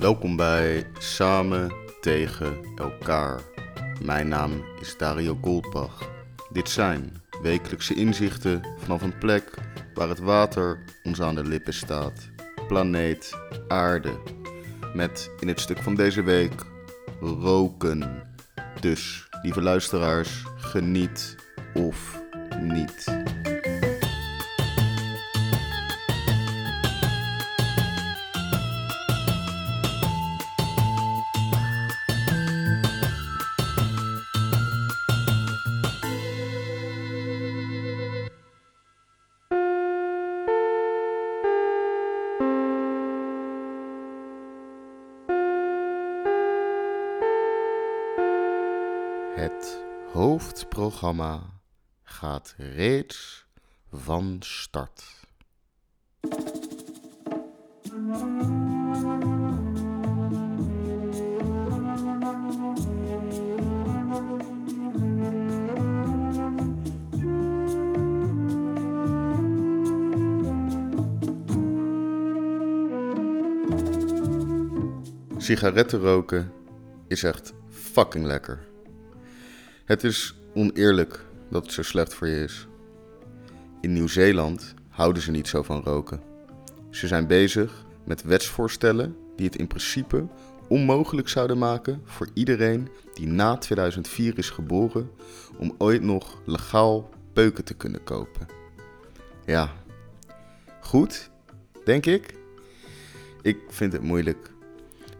Welkom bij Samen tegen elkaar. Mijn naam is Dario Goldbach. Dit zijn wekelijkse inzichten vanaf een plek waar het water ons aan de lippen staat. Planeet Aarde. Met in het stuk van deze week roken. Dus, lieve luisteraars, geniet of niet. Hoofdprogramma gaat reeds van start. Sigaretten roken is echt fucking lekker. Het is oneerlijk dat het zo slecht voor je is. In Nieuw-Zeeland houden ze niet zo van roken. Ze zijn bezig met wetsvoorstellen die het in principe onmogelijk zouden maken voor iedereen die na 2004 is geboren om ooit nog legaal peuken te kunnen kopen. Ja, goed, denk ik. Ik vind het moeilijk.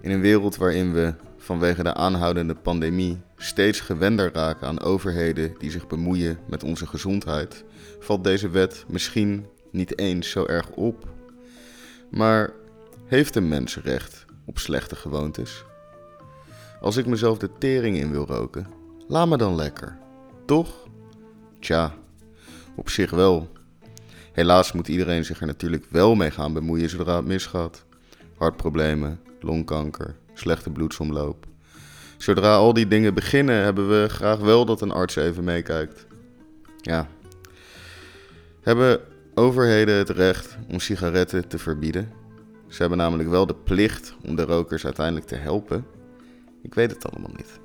In een wereld waarin we vanwege de aanhoudende pandemie steeds gewender raken aan overheden die zich bemoeien met onze gezondheid, valt deze wet misschien niet eens zo erg op. Maar heeft een mens recht op slechte gewoontes? Als ik mezelf de tering in wil roken, laat me dan lekker. Toch? Tja, op zich wel. Helaas moet iedereen zich er natuurlijk wel mee gaan bemoeien zodra het misgaat. Hartproblemen, longkanker, slechte bloedsomloop. Zodra al die dingen beginnen, hebben we graag wel dat een arts even meekijkt. Ja. Hebben overheden het recht om sigaretten te verbieden? Ze hebben namelijk wel de plicht om de rokers uiteindelijk te helpen. Ik weet het allemaal niet.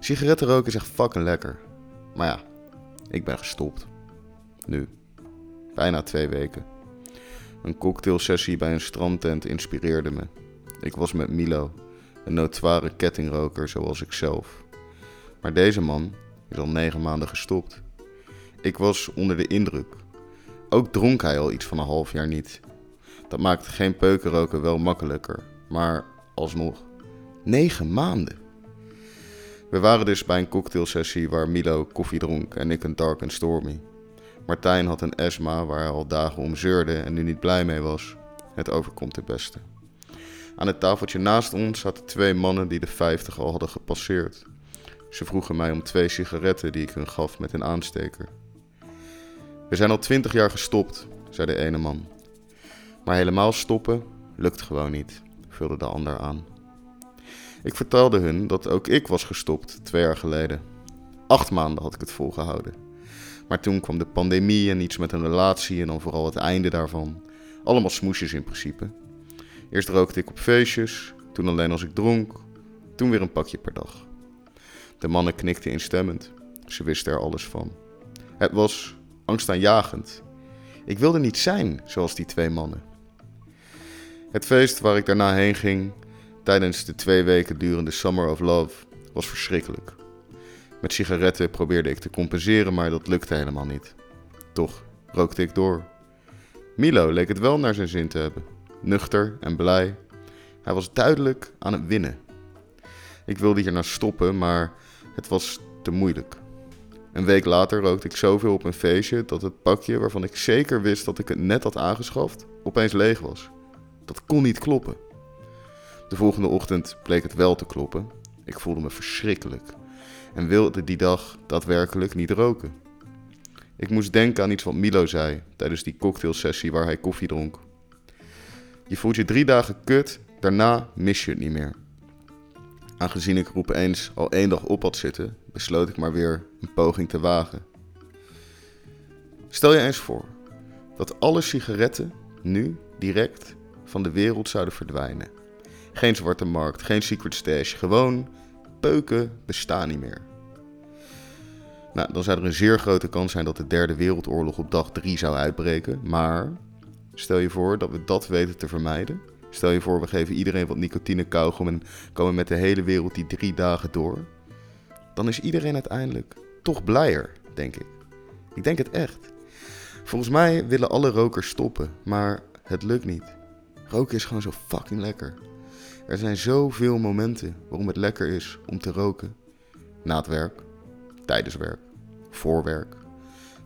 Sigaretten roken is echt fucking lekker. Maar ja, ik ben gestopt. Nu. Bijna twee weken. Een cocktailsessie bij een strandtent inspireerde me. Ik was met Milo, een notoire kettingroker zoals ik zelf. Maar deze man is al negen maanden gestopt. Ik was onder de indruk. Ook dronk hij al iets van een half jaar niet. Dat maakte geen peukenroken wel makkelijker, maar alsnog. Negen maanden. We waren dus bij een cocktailsessie waar Milo koffie dronk en ik een dark and stormy. Martijn had een ESMA waar hij al dagen om zeurde en nu niet blij mee was. Het overkomt het beste. Aan het tafeltje naast ons zaten twee mannen die de vijftig al hadden gepasseerd. Ze vroegen mij om twee sigaretten die ik hun gaf met een aansteker. We zijn al twintig jaar gestopt, zei de ene man. Maar helemaal stoppen lukt gewoon niet, vulde de ander aan. Ik vertelde hun dat ook ik was gestopt twee jaar geleden. Acht maanden had ik het volgehouden. Maar toen kwam de pandemie en iets met een relatie en dan vooral het einde daarvan. Allemaal smoesjes in principe. Eerst rookte ik op feestjes, toen alleen als ik dronk, toen weer een pakje per dag. De mannen knikten instemmend. Ze wisten er alles van. Het was angstaanjagend. Ik wilde niet zijn zoals die twee mannen. Het feest waar ik daarna heen ging, tijdens de twee weken durende Summer of Love, was verschrikkelijk. Met sigaretten probeerde ik te compenseren, maar dat lukte helemaal niet. Toch rookte ik door. Milo leek het wel naar zijn zin te hebben. Nuchter en blij. Hij was duidelijk aan het winnen. Ik wilde hierna stoppen, maar het was te moeilijk. Een week later rookte ik zoveel op een feestje dat het pakje waarvan ik zeker wist dat ik het net had aangeschaft, opeens leeg was. Dat kon niet kloppen. De volgende ochtend bleek het wel te kloppen. Ik voelde me verschrikkelijk en wilde die dag daadwerkelijk niet roken. Ik moest denken aan iets wat Milo zei tijdens die cocktailsessie waar hij koffie dronk. Je voelt je drie dagen kut, daarna mis je het niet meer. Aangezien ik er opeens al één dag op had zitten, besloot ik maar weer een poging te wagen. Stel je eens voor dat alle sigaretten nu direct van de wereld zouden verdwijnen. Geen zwarte markt, geen secret stash. Gewoon peuken bestaan niet meer. Nou, dan zou er een zeer grote kans zijn dat de derde wereldoorlog op dag 3 zou uitbreken. Maar stel je voor dat we dat weten te vermijden. Stel je voor, we geven iedereen wat nicotine kauwgom en komen met de hele wereld die drie dagen door. Dan is iedereen uiteindelijk toch blijer, denk ik. Ik denk het echt. Volgens mij willen alle rokers stoppen, maar het lukt niet. Roken is gewoon zo fucking lekker. Er zijn zoveel momenten waarom het lekker is om te roken. Na het werk, tijdens werk, voor werk.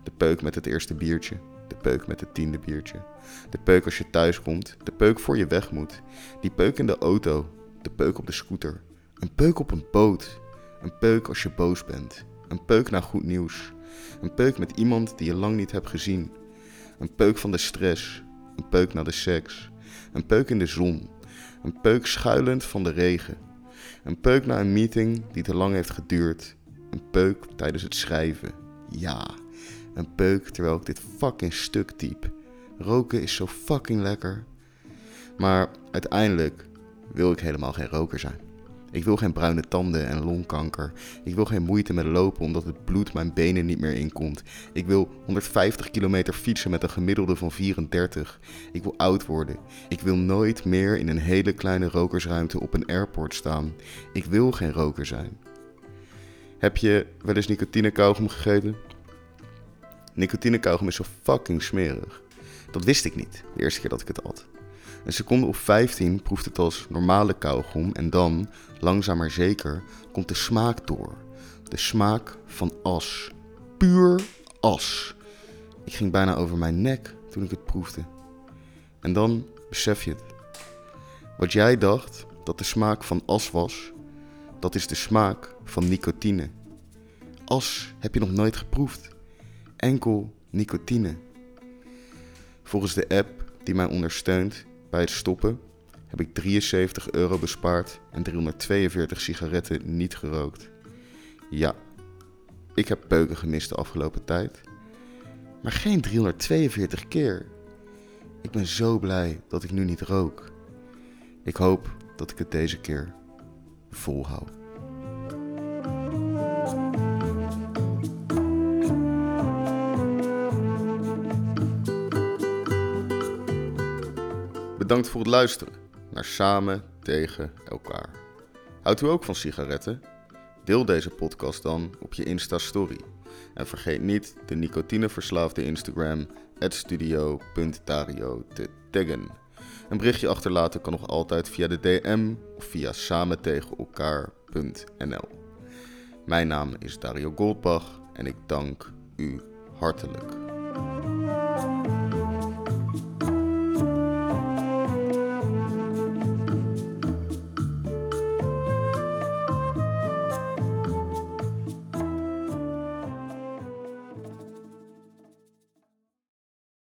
De peuk met het eerste biertje, de peuk met het tiende biertje. De peuk als je thuis komt, de peuk voor je weg moet. Die peuk in de auto, de peuk op de scooter. Een peuk op een boot. Een peuk als je boos bent. Een peuk naar goed nieuws. Een peuk met iemand die je lang niet hebt gezien. Een peuk van de stress. Een peuk naar de seks. Een peuk in de zon. Een peuk schuilend van de regen. Een peuk na een meeting die te lang heeft geduurd. Een peuk tijdens het schrijven. Ja, een peuk terwijl ik dit fucking stuk typ. Roken is zo fucking lekker. Maar uiteindelijk wil ik helemaal geen roker zijn. Ik wil geen bruine tanden en longkanker. Ik wil geen moeite met lopen omdat het bloed mijn benen niet meer inkomt. Ik wil 150 kilometer fietsen met een gemiddelde van 34. Ik wil oud worden. Ik wil nooit meer in een hele kleine rokersruimte op een airport staan. Ik wil geen roker zijn. Heb je wel eens nicotinekauwgom gegeten? Nicotinekauwgom is zo fucking smerig. Dat wist ik niet, de eerste keer dat ik het at. Een seconde of 15 proeft het als normale kauwgom en dan, langzaam maar zeker, komt de smaak door. De smaak van as. Puur as. Ik ging bijna over mijn nek toen ik het proefde. En dan besef je het. Wat jij dacht dat de smaak van as was, dat is de smaak van nicotine. As heb je nog nooit geproefd. Enkel nicotine. Volgens de app die mij ondersteunt bij het stoppen heb ik 73 euro bespaard en 342 sigaretten niet gerookt. Ja, ik heb peuken gemist de afgelopen tijd. Maar geen 342 keer. Ik ben zo blij dat ik nu niet rook. Ik hoop dat ik het deze keer volhoud. Bedankt voor het luisteren naar Samen tegen elkaar. Houdt u ook van sigaretten? Deel deze podcast dan op je Insta-story. En vergeet niet de nicotineverslaafde Instagram studio.dario te taggen. Een berichtje achterlaten kan nog altijd via de DM of via samentegenelkaar.nl. Mijn naam is Dario Goldbach en ik dank u hartelijk.